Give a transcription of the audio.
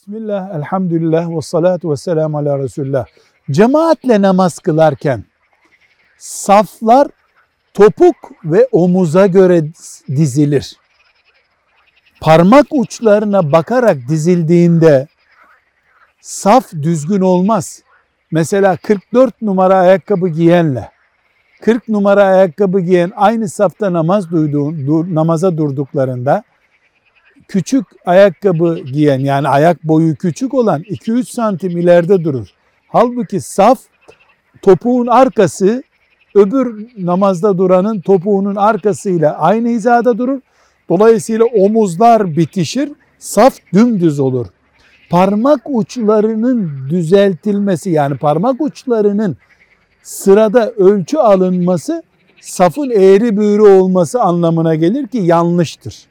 Bismillah, elhamdülillah ve salatu ve selamu ala Resulullah. Cemaatle namaz kılarken saflar topuk ve omuza göre dizilir. Parmak uçlarına bakarak dizildiğinde saf düzgün olmaz. Mesela 44 numara ayakkabı giyenle 40 numara ayakkabı giyen aynı safta namaz duyduğun, dur, namaza durduklarında küçük ayakkabı giyen yani ayak boyu küçük olan 2-3 santim ileride durur. Halbuki saf topuğun arkası öbür namazda duranın topuğunun arkasıyla aynı hizada durur. Dolayısıyla omuzlar bitişir, saf dümdüz olur. Parmak uçlarının düzeltilmesi yani parmak uçlarının sırada ölçü alınması safın eğri büğrü olması anlamına gelir ki yanlıştır.